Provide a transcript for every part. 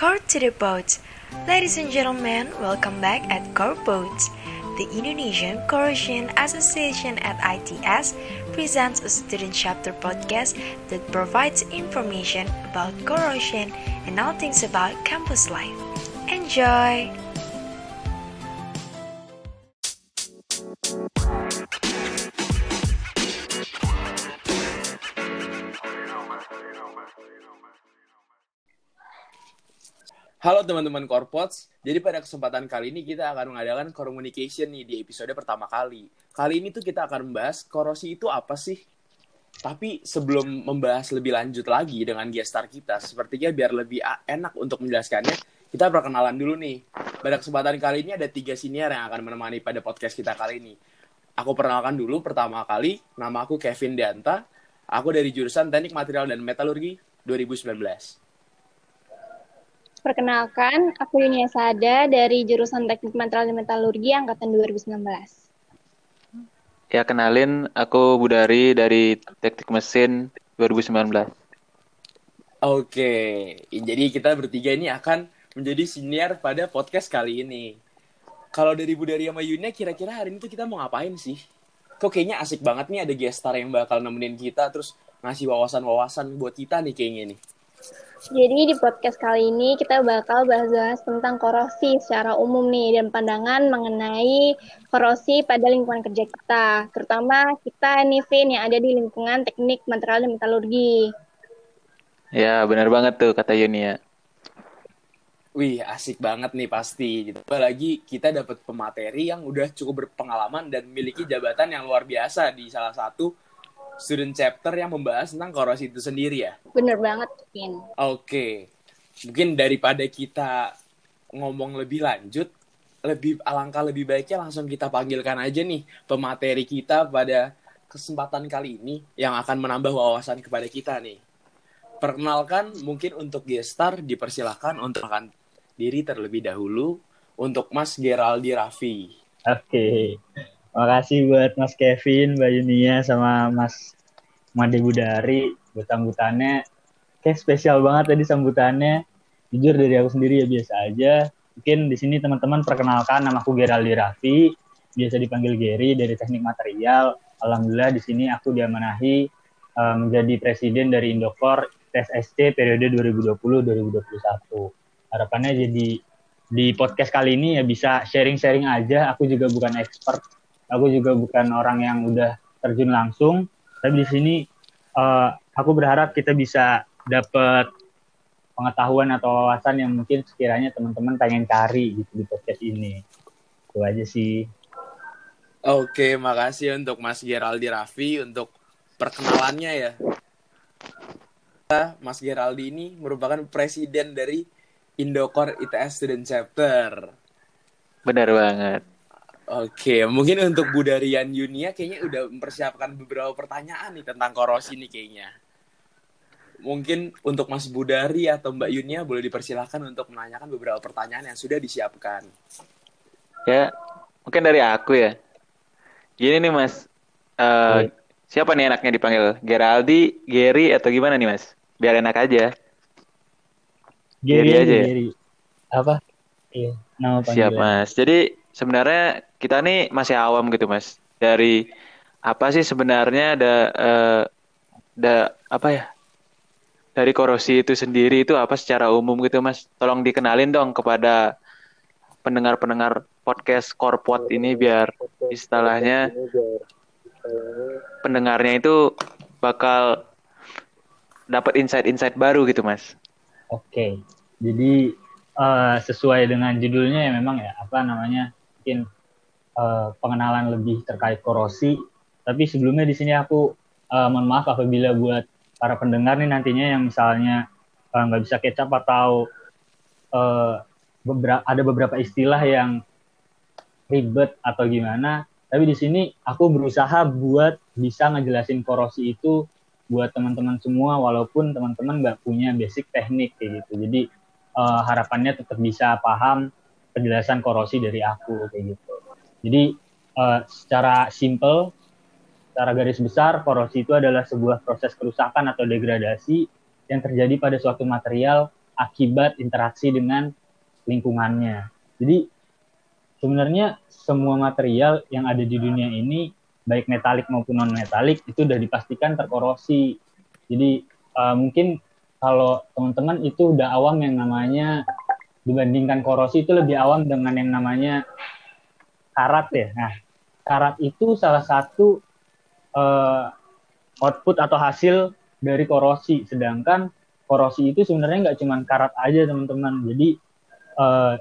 Core to the Boat. Ladies and gentlemen, welcome back at Core Boats. The Indonesian Corrosion Association at ITS presents a student chapter podcast that provides information about corrosion and all things about campus life. Enjoy! Halo teman-teman Corpots, jadi pada kesempatan kali ini kita akan mengadakan communication nih di episode pertama kali. Kali ini tuh kita akan membahas korosi itu apa sih? Tapi sebelum membahas lebih lanjut lagi dengan gestar kita, sepertinya biar lebih enak untuk menjelaskannya, kita perkenalan dulu nih. Pada kesempatan kali ini ada tiga senior yang akan menemani pada podcast kita kali ini. Aku perkenalkan dulu pertama kali, nama aku Kevin Danta, aku dari jurusan Teknik Material dan Metalurgi 2019. Perkenalkan, aku Yunia Sada dari jurusan Teknik Material dan Metalurgi angkatan 2019. Ya, kenalin aku Budari dari Teknik Mesin 2019. Oke, jadi kita bertiga ini akan menjadi senior pada podcast kali ini. Kalau dari Budari sama Yunia, kira-kira hari ini tuh kita mau ngapain sih? Kok kayaknya asik banget nih ada gestar yang bakal nemenin kita, terus ngasih wawasan-wawasan buat kita nih kayaknya nih. Jadi di podcast kali ini kita bakal bahas-bahas tentang korosi secara umum nih dan pandangan mengenai korosi pada lingkungan kerja kita, terutama kita nih Vin yang ada di lingkungan teknik material dan metalurgi. Ya, benar banget tuh kata Yuni ya. Wih, asik banget nih pasti gitu. Apalagi kita dapat pemateri yang udah cukup berpengalaman dan memiliki jabatan yang luar biasa di salah satu student chapter yang membahas tentang korosi itu sendiri ya. Bener banget, Vin. Oke. Mungkin daripada kita ngomong lebih lanjut, lebih alangkah lebih baiknya langsung kita panggilkan aja nih pemateri kita pada kesempatan kali ini yang akan menambah wawasan kepada kita nih. Perkenalkan mungkin untuk gestar dipersilahkan untuk akan diri terlebih dahulu untuk Mas Geraldi Raffi. Oke. Makasih buat Mas Kevin, Mbak Yunia, sama Mas Made Budari buat sambutannya. Kayak spesial banget tadi sambutannya. Jujur dari aku sendiri ya biasa aja. Mungkin di sini teman-teman perkenalkan nama aku Geraldi Raffi, biasa dipanggil Geri dari Teknik Material. Alhamdulillah di sini aku diamanahi um, menjadi presiden dari Indokor TSSC periode 2020-2021. Harapannya jadi di podcast kali ini ya bisa sharing-sharing aja. Aku juga bukan expert aku juga bukan orang yang udah terjun langsung tapi di sini uh, aku berharap kita bisa dapat pengetahuan atau wawasan yang mungkin sekiranya teman-teman pengen cari gitu di podcast ini itu aja sih Oke, makasih untuk Mas Geraldi Raffi untuk perkenalannya ya. Mas Geraldi ini merupakan presiden dari Indokor ITS Student Chapter. Benar banget. Oke, mungkin untuk Budarian Yunia kayaknya udah mempersiapkan beberapa pertanyaan nih tentang korosi nih kayaknya. Mungkin untuk Mas Budari atau Mbak Yunia boleh dipersilahkan untuk menanyakan beberapa pertanyaan yang sudah disiapkan. Ya, mungkin dari aku ya. Gini nih Mas, uh, siapa nih enaknya dipanggil? Geraldi, Gary, atau gimana nih Mas? Biar enak aja. Gary, Gary aja ya? Gary. Apa? Iya, nama panggilan. Siap Mas. Jadi sebenarnya kita nih masih awam gitu Mas. Dari apa sih sebenarnya ada uh, ada apa ya? Dari korosi itu sendiri itu apa secara umum gitu Mas? Tolong dikenalin dong kepada pendengar-pendengar podcast Korpot ini biar istilahnya pendengarnya itu bakal dapat insight-insight baru gitu Mas. Oke. Jadi uh, sesuai dengan judulnya ya memang ya apa namanya mungkin uh, pengenalan lebih terkait korosi. Tapi sebelumnya di sini aku uh, mohon maaf apabila buat para pendengar nih nantinya yang misalnya nggak uh, bisa kecap atau uh, beberapa ada beberapa istilah yang ribet atau gimana. Tapi di sini aku berusaha buat bisa ngejelasin korosi itu buat teman-teman semua walaupun teman-teman nggak punya basic teknik kayak gitu. Jadi uh, harapannya tetap bisa paham penjelasan korosi dari aku kayak gitu. Jadi uh, secara simple, secara garis besar, korosi itu adalah sebuah proses kerusakan atau degradasi yang terjadi pada suatu material akibat interaksi dengan lingkungannya. Jadi sebenarnya semua material yang ada di dunia ini baik metalik maupun non metalik itu sudah dipastikan terkorosi. Jadi uh, mungkin kalau teman-teman itu udah awam yang namanya dibandingkan korosi itu lebih awam dengan yang namanya karat ya. Nah, karat itu salah satu uh, output atau hasil dari korosi. Sedangkan korosi itu sebenarnya nggak cuma karat aja teman-teman. Jadi uh,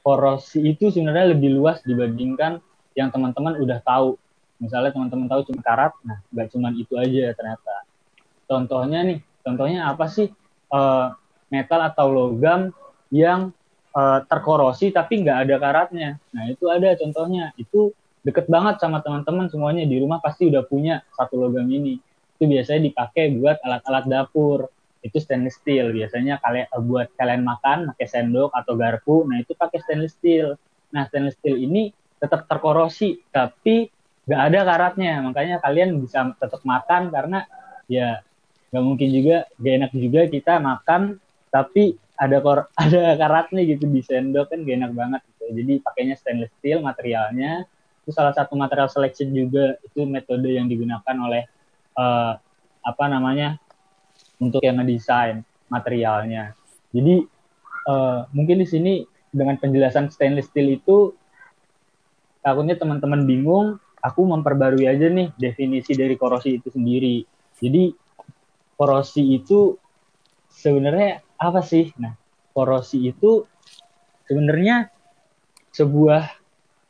korosi itu sebenarnya lebih luas dibandingkan yang teman-teman udah tahu. Misalnya teman-teman tahu cuma karat, nah nggak cuma itu aja ternyata. Contohnya nih, contohnya apa sih uh, metal atau logam yang uh, terkorosi tapi nggak ada karatnya. Nah itu ada contohnya. Itu deket banget sama teman-teman semuanya di rumah pasti udah punya satu logam ini. Itu biasanya dipakai buat alat-alat dapur itu stainless steel biasanya kalian eh, buat kalian makan pakai sendok atau garpu nah itu pakai stainless steel nah stainless steel ini tetap terkorosi tapi nggak ada karatnya makanya kalian bisa tetap makan karena ya nggak mungkin juga gak enak juga kita makan tapi ada kor ada karatnya gitu di sendok kan gak enak banget gitu. jadi pakainya stainless steel materialnya itu salah satu material selection juga itu metode yang digunakan oleh uh, apa namanya untuk yang ngedesain materialnya. Jadi uh, mungkin di sini dengan penjelasan stainless steel itu takutnya teman-teman bingung. Aku memperbarui aja nih definisi dari korosi itu sendiri. Jadi korosi itu sebenarnya apa sih? Nah, korosi itu sebenarnya sebuah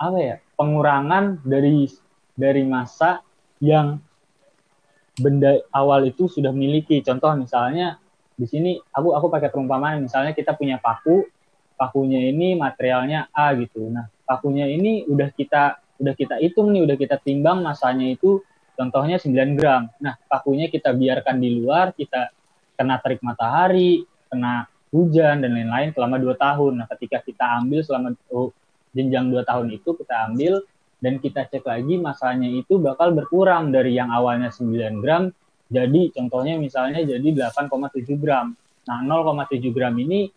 apa ya pengurangan dari dari masa yang benda awal itu sudah miliki. Contoh misalnya di sini aku aku pakai perumpamaan misalnya kita punya paku, pakunya ini materialnya A gitu. Nah, pakunya ini udah kita udah kita hitung nih, udah kita timbang masanya itu contohnya 9 gram. Nah, pakunya kita biarkan di luar, kita kena terik matahari, kena hujan dan lain-lain selama dua tahun. Nah, ketika kita ambil selama oh, jenjang dua tahun itu kita ambil dan kita cek lagi masanya itu bakal berkurang dari yang awalnya 9 gram jadi contohnya misalnya jadi 8,7 gram. Nah 0,7 gram ini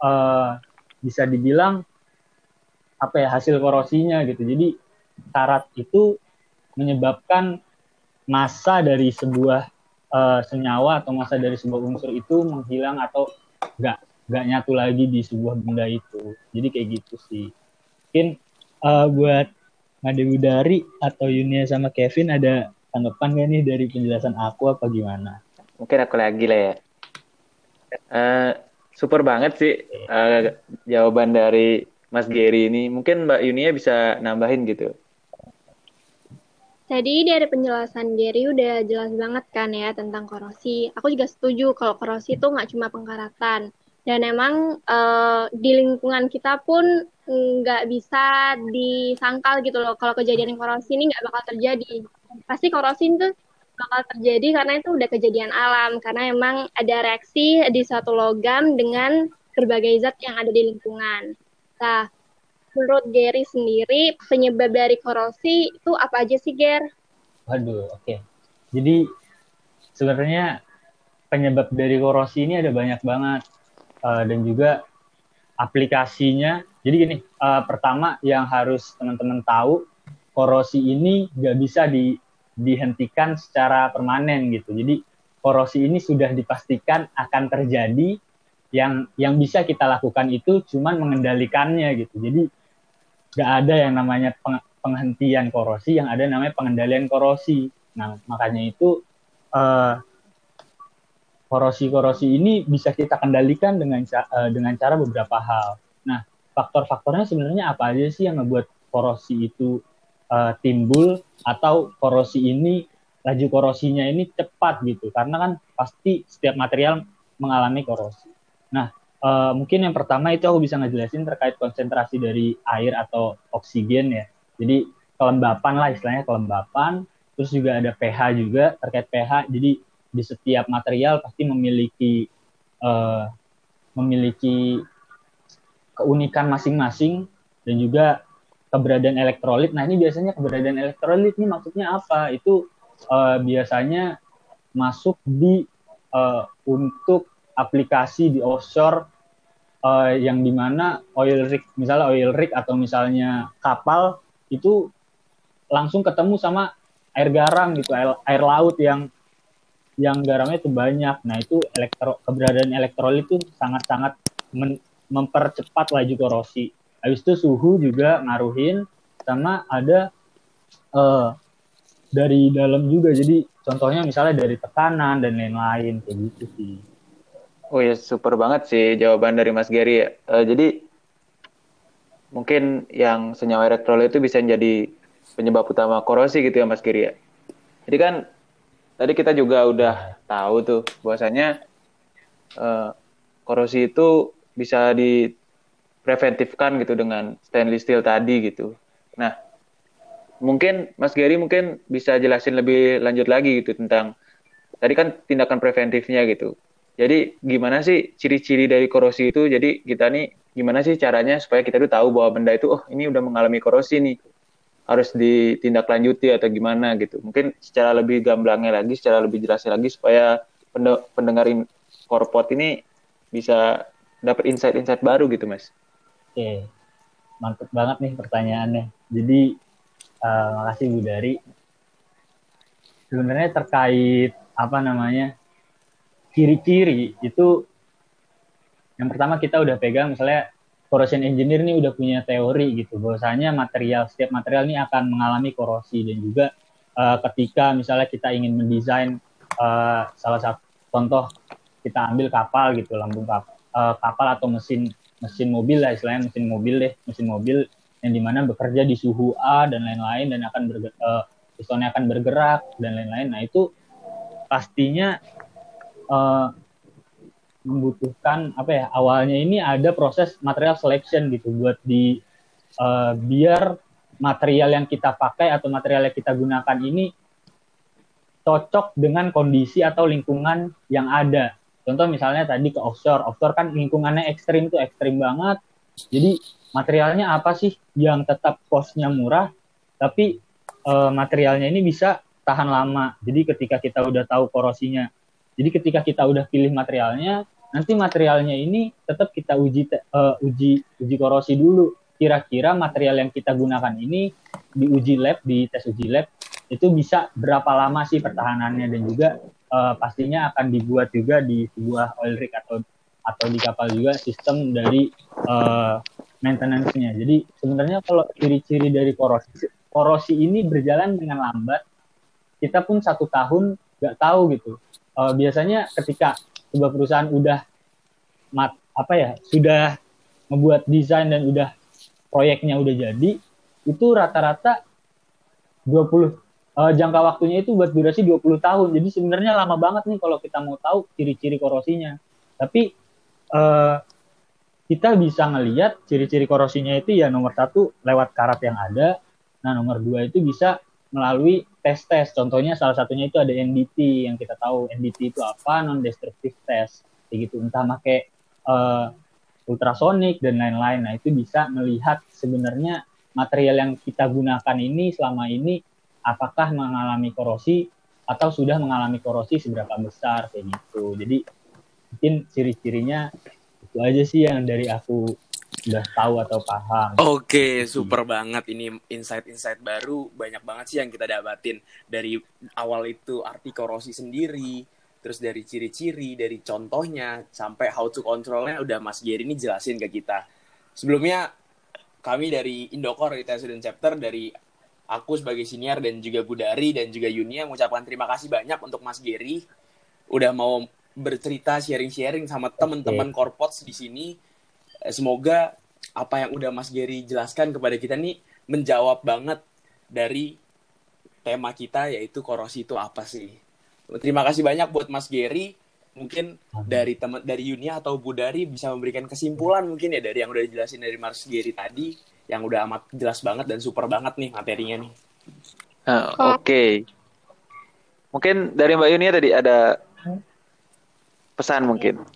uh, bisa dibilang apa ya hasil korosinya gitu. Jadi karat itu menyebabkan masa dari sebuah uh, senyawa atau masa dari sebuah unsur itu menghilang atau nggak nggak nyatu lagi di sebuah benda itu. Jadi kayak gitu sih. Mungkin uh, buat Made Budari atau Yunia sama Kevin ada tanggapan gak nih dari penjelasan aku apa gimana? Mungkin aku lagi lah ya. Uh, super banget sih uh, jawaban dari Mas Gary ini. Mungkin Mbak Yunia bisa nambahin gitu. Tadi dari penjelasan Gary udah jelas banget kan ya tentang korosi. Aku juga setuju kalau korosi itu nggak cuma pengkaratan. Dan emang uh, di lingkungan kita pun nggak bisa disangkal gitu loh kalau kejadian korosi ini nggak bakal terjadi pasti korosi itu bakal terjadi karena itu udah kejadian alam karena emang ada reaksi di satu logam dengan berbagai zat yang ada di lingkungan. Nah, menurut Gary sendiri penyebab dari korosi itu apa aja sih Ger? Waduh, oke. Okay. Jadi sebenarnya penyebab dari korosi ini ada banyak banget uh, dan juga aplikasinya jadi gini, uh, pertama yang harus teman-teman tahu, korosi ini nggak bisa di, dihentikan secara permanen gitu. Jadi korosi ini sudah dipastikan akan terjadi. Yang yang bisa kita lakukan itu cuman mengendalikannya gitu. Jadi nggak ada yang namanya peng, penghentian korosi, yang ada namanya pengendalian korosi. Nah makanya itu uh, korosi-korosi ini bisa kita kendalikan dengan uh, dengan cara beberapa hal. Nah, faktor-faktornya sebenarnya apa aja sih yang membuat korosi itu uh, timbul atau korosi ini laju korosinya ini cepat gitu karena kan pasti setiap material mengalami korosi. Nah uh, mungkin yang pertama itu aku bisa ngejelasin terkait konsentrasi dari air atau oksigen ya. Jadi kelembapan lah istilahnya kelembapan. Terus juga ada pH juga terkait pH. Jadi di setiap material pasti memiliki uh, memiliki keunikan masing-masing dan juga keberadaan elektrolit. Nah ini biasanya keberadaan elektrolit ini maksudnya apa? Itu uh, biasanya masuk di uh, untuk aplikasi di offshore uh, yang di mana oil rig, misalnya oil rig atau misalnya kapal itu langsung ketemu sama air garam gitu, air, air laut yang yang garamnya itu banyak. Nah itu elektro, keberadaan elektrolit itu sangat-sangat mempercepat laju korosi. Habis itu suhu juga ngaruhin sama ada uh, dari dalam juga. Jadi contohnya misalnya dari tekanan dan lain-lain kayak gitu sih. Oh ya super banget sih jawaban dari Mas Gary. Uh, jadi mungkin yang senyawa elektrolit itu bisa menjadi penyebab utama korosi gitu ya Mas Gary ya. Jadi kan tadi kita juga udah tahu tuh bahwasanya uh, korosi itu bisa dipreventifkan gitu dengan stainless steel tadi gitu. Nah, mungkin Mas Gary mungkin bisa jelasin lebih lanjut lagi gitu tentang tadi kan tindakan preventifnya gitu. Jadi gimana sih ciri-ciri dari korosi itu? Jadi kita nih gimana sih caranya supaya kita tuh tahu bahwa benda itu oh ini udah mengalami korosi nih harus ditindaklanjuti atau gimana gitu. Mungkin secara lebih gamblangnya lagi, secara lebih jelasnya lagi supaya pendengarin korpot ini bisa dapat insight-insight baru gitu, Mas. Oke. Mantap banget nih pertanyaannya. Jadi uh, makasih Bu Dari. Sebenarnya terkait apa namanya? Ciri-ciri itu yang pertama kita udah pegang misalnya corrosion engineer ini udah punya teori gitu bahwasanya material setiap material ini akan mengalami korosi. Dan juga uh, ketika misalnya kita ingin mendesain uh, salah satu contoh kita ambil kapal gitu lambung kapal, uh, kapal atau mesin mesin mobil lah istilahnya mesin mobil deh mesin mobil yang di mana bekerja di suhu A dan lain-lain dan akan bergerak, uh, akan bergerak dan lain-lain. Nah itu pastinya uh, membutuhkan apa ya awalnya ini ada proses material selection gitu buat di uh, biar material yang kita pakai atau material yang kita gunakan ini cocok dengan kondisi atau lingkungan yang ada. Contoh misalnya tadi ke offshore, offshore kan lingkungannya ekstrim tuh ekstrim banget. Jadi materialnya apa sih yang tetap costnya murah, tapi uh, materialnya ini bisa tahan lama. Jadi ketika kita udah tahu korosinya jadi ketika kita udah pilih materialnya, nanti materialnya ini tetap kita uji uh, uji uji korosi dulu. Kira-kira material yang kita gunakan ini di uji lab, di tes uji lab itu bisa berapa lama sih pertahanannya dan juga uh, pastinya akan dibuat juga di sebuah oil rig atau atau di kapal juga sistem dari uh, maintenance-nya. Jadi sebenarnya kalau ciri-ciri dari korosi korosi ini berjalan dengan lambat, kita pun satu tahun nggak tahu gitu uh, biasanya ketika sebuah perusahaan udah mat apa ya sudah membuat desain dan udah proyeknya udah jadi itu rata-rata 20 uh, eh, jangka waktunya itu buat durasi 20 tahun. Jadi sebenarnya lama banget nih kalau kita mau tahu ciri-ciri korosinya. Tapi uh, kita bisa ngelihat ciri-ciri korosinya itu ya nomor satu lewat karat yang ada. Nah nomor dua itu bisa melalui tes-tes. Contohnya salah satunya itu ada NDT yang kita tahu NDT itu apa non destructive test kayak gitu entah pakai uh, ultrasonik dan lain-lain. Nah itu bisa melihat sebenarnya material yang kita gunakan ini selama ini apakah mengalami korosi atau sudah mengalami korosi seberapa besar kayak gitu. Jadi mungkin ciri-cirinya itu aja sih yang dari aku udah tahu atau paham. Oke, okay, super hmm. banget ini insight-insight baru banyak banget sih yang kita dapatin dari awal itu arti korosi sendiri, terus dari ciri-ciri, dari contohnya sampai how to controlnya udah Mas Geri ini jelasin ke kita. Sebelumnya kami dari Indokor di Student Chapter dari aku sebagai senior dan juga Budari dan juga Yunia mengucapkan terima kasih banyak untuk Mas Geri udah mau bercerita sharing-sharing sama teman-teman okay. korpots di sini semoga apa yang udah Mas Gary jelaskan kepada kita nih menjawab banget dari tema kita yaitu korosi itu apa sih. Terima kasih banyak buat Mas Gary. Mungkin dari teman dari Yunia atau Budari bisa memberikan kesimpulan mungkin ya dari yang udah dijelasin dari Mas Gary tadi yang udah amat jelas banget dan super banget nih materinya nih. Uh, Oke. Okay. Mungkin dari Mbak Yunia tadi ada pesan mungkin.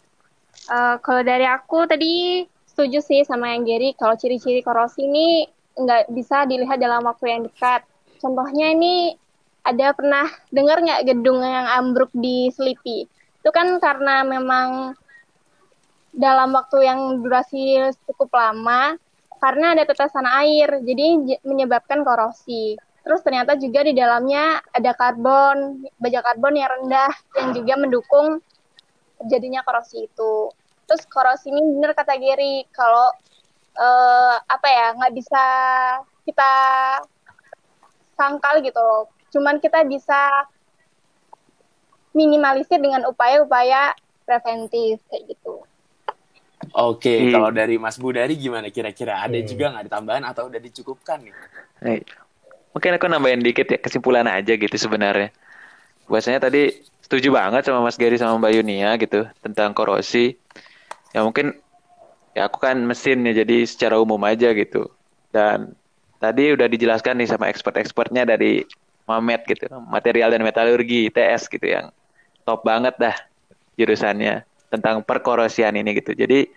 Uh, kalau dari aku tadi setuju sih sama yang Gary kalau ciri-ciri korosi ini nggak bisa dilihat dalam waktu yang dekat. Contohnya ini ada pernah dengar nggak gedung yang ambruk di Selipi? Itu kan karena memang dalam waktu yang durasi cukup lama karena ada tetesan air, jadi menyebabkan korosi. Terus ternyata juga di dalamnya ada karbon, baja karbon yang rendah yang juga mendukung terjadinya korosi itu. Terus korosi ini benar kata Gary kalau uh, apa ya nggak bisa kita sangkal gitu loh. Cuman kita bisa minimalisir dengan upaya-upaya preventif kayak gitu. Oke, hmm. kalau dari Mas Budari gimana kira-kira ada hmm. juga nggak ditambahan atau udah dicukupkan nih? Hey. Mungkin aku nambahin dikit ya kesimpulan aja gitu sebenarnya. Biasanya tadi setuju banget sama Mas Gary sama Mbak Yunia gitu tentang korosi. Ya mungkin ya aku kan mesin ya jadi secara umum aja gitu. Dan tadi udah dijelaskan nih sama expert-expertnya dari Mamet gitu, material dan metalurgi, TS gitu yang top banget dah jurusannya tentang perkorosian ini gitu. Jadi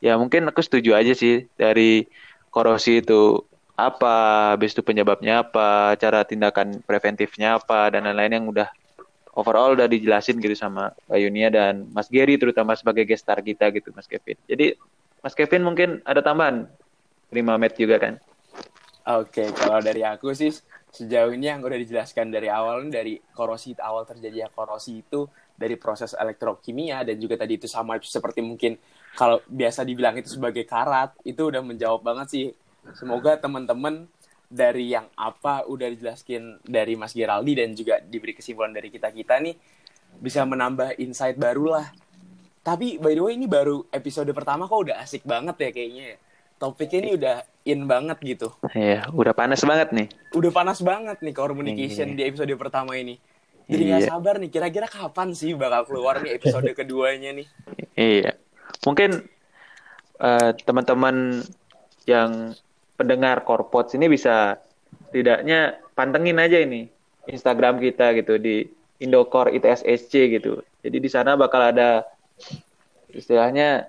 ya mungkin aku setuju aja sih dari korosi itu apa, habis itu penyebabnya apa, cara tindakan preventifnya apa, dan lain-lain yang udah overall udah dijelasin gitu sama Mbak Yunia dan Mas Gary terutama sebagai gestar kita gitu Mas Kevin. Jadi Mas Kevin mungkin ada tambahan terima met juga kan? Oke, okay, kalau dari aku sih sejauh ini yang udah dijelaskan dari awal dari korosi awal terjadi korosi itu dari proses elektrokimia dan juga tadi itu sama seperti mungkin kalau biasa dibilang itu sebagai karat itu udah menjawab banget sih Semoga teman-teman dari yang apa udah dijelaskan dari Mas Geraldi dan juga diberi kesimpulan dari kita-kita nih bisa menambah insight baru lah. Tapi by the way ini baru episode pertama kok udah asik banget ya kayaknya ya. Topiknya ini udah in banget gitu. Iya, udah panas banget nih. Udah panas banget nih communication iya. di episode pertama ini. Jadi iya. gak sabar nih, kira-kira kapan sih bakal keluar nih episode keduanya nih? Iya, mungkin uh, teman-teman yang pendengar Korpots ini bisa tidaknya pantengin aja ini Instagram kita gitu di Indokor ITSSC gitu. Jadi di sana bakal ada istilahnya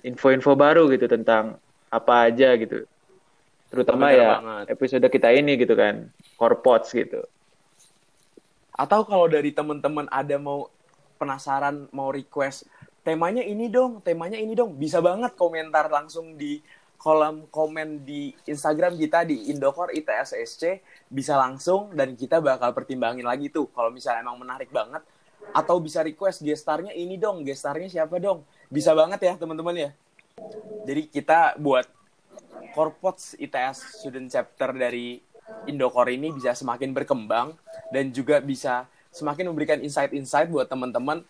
info-info baru gitu tentang apa aja gitu. Terutama Bener ya banget. episode kita ini gitu kan, Korpots gitu. Atau kalau dari teman-teman ada mau penasaran, mau request temanya ini dong, temanya ini dong, bisa banget komentar langsung di kolom komen di Instagram kita di Indokor ITSSC bisa langsung dan kita bakal pertimbangin lagi tuh. Kalau misalnya emang menarik banget atau bisa request gestarnya ini dong. Gestarnya siapa dong? Bisa banget ya teman-teman ya. Jadi kita buat Korpots ITS Student Chapter dari Indokor ini bisa semakin berkembang dan juga bisa semakin memberikan insight-insight buat teman-teman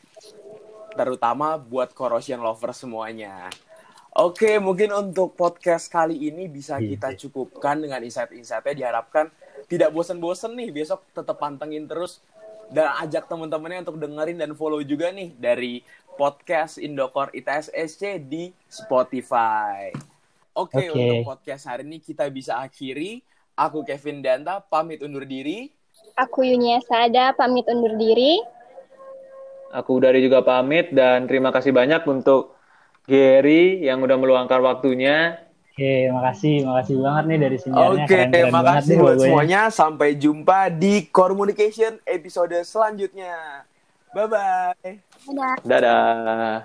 terutama buat corrosion lover semuanya. Oke, mungkin untuk podcast kali ini bisa iya, kita iya. cukupkan dengan insight-insightnya. Diharapkan tidak bosan-bosan nih. Besok tetap pantengin terus dan ajak teman-temannya untuk dengerin dan follow juga nih dari podcast Indokor ITSSC di Spotify. Oke, okay, okay. untuk podcast hari ini kita bisa akhiri. Aku Kevin Danta pamit undur diri. Aku Yunia Sada pamit undur diri. Aku dari juga pamit dan terima kasih banyak untuk Gary yang udah meluangkan waktunya. Oke, makasih, makasih banget nih dari sinyalnya. Oke, -keren makasih buat semuanya. Sampai jumpa di Communication episode selanjutnya. Bye-bye. Dadah. Dadah.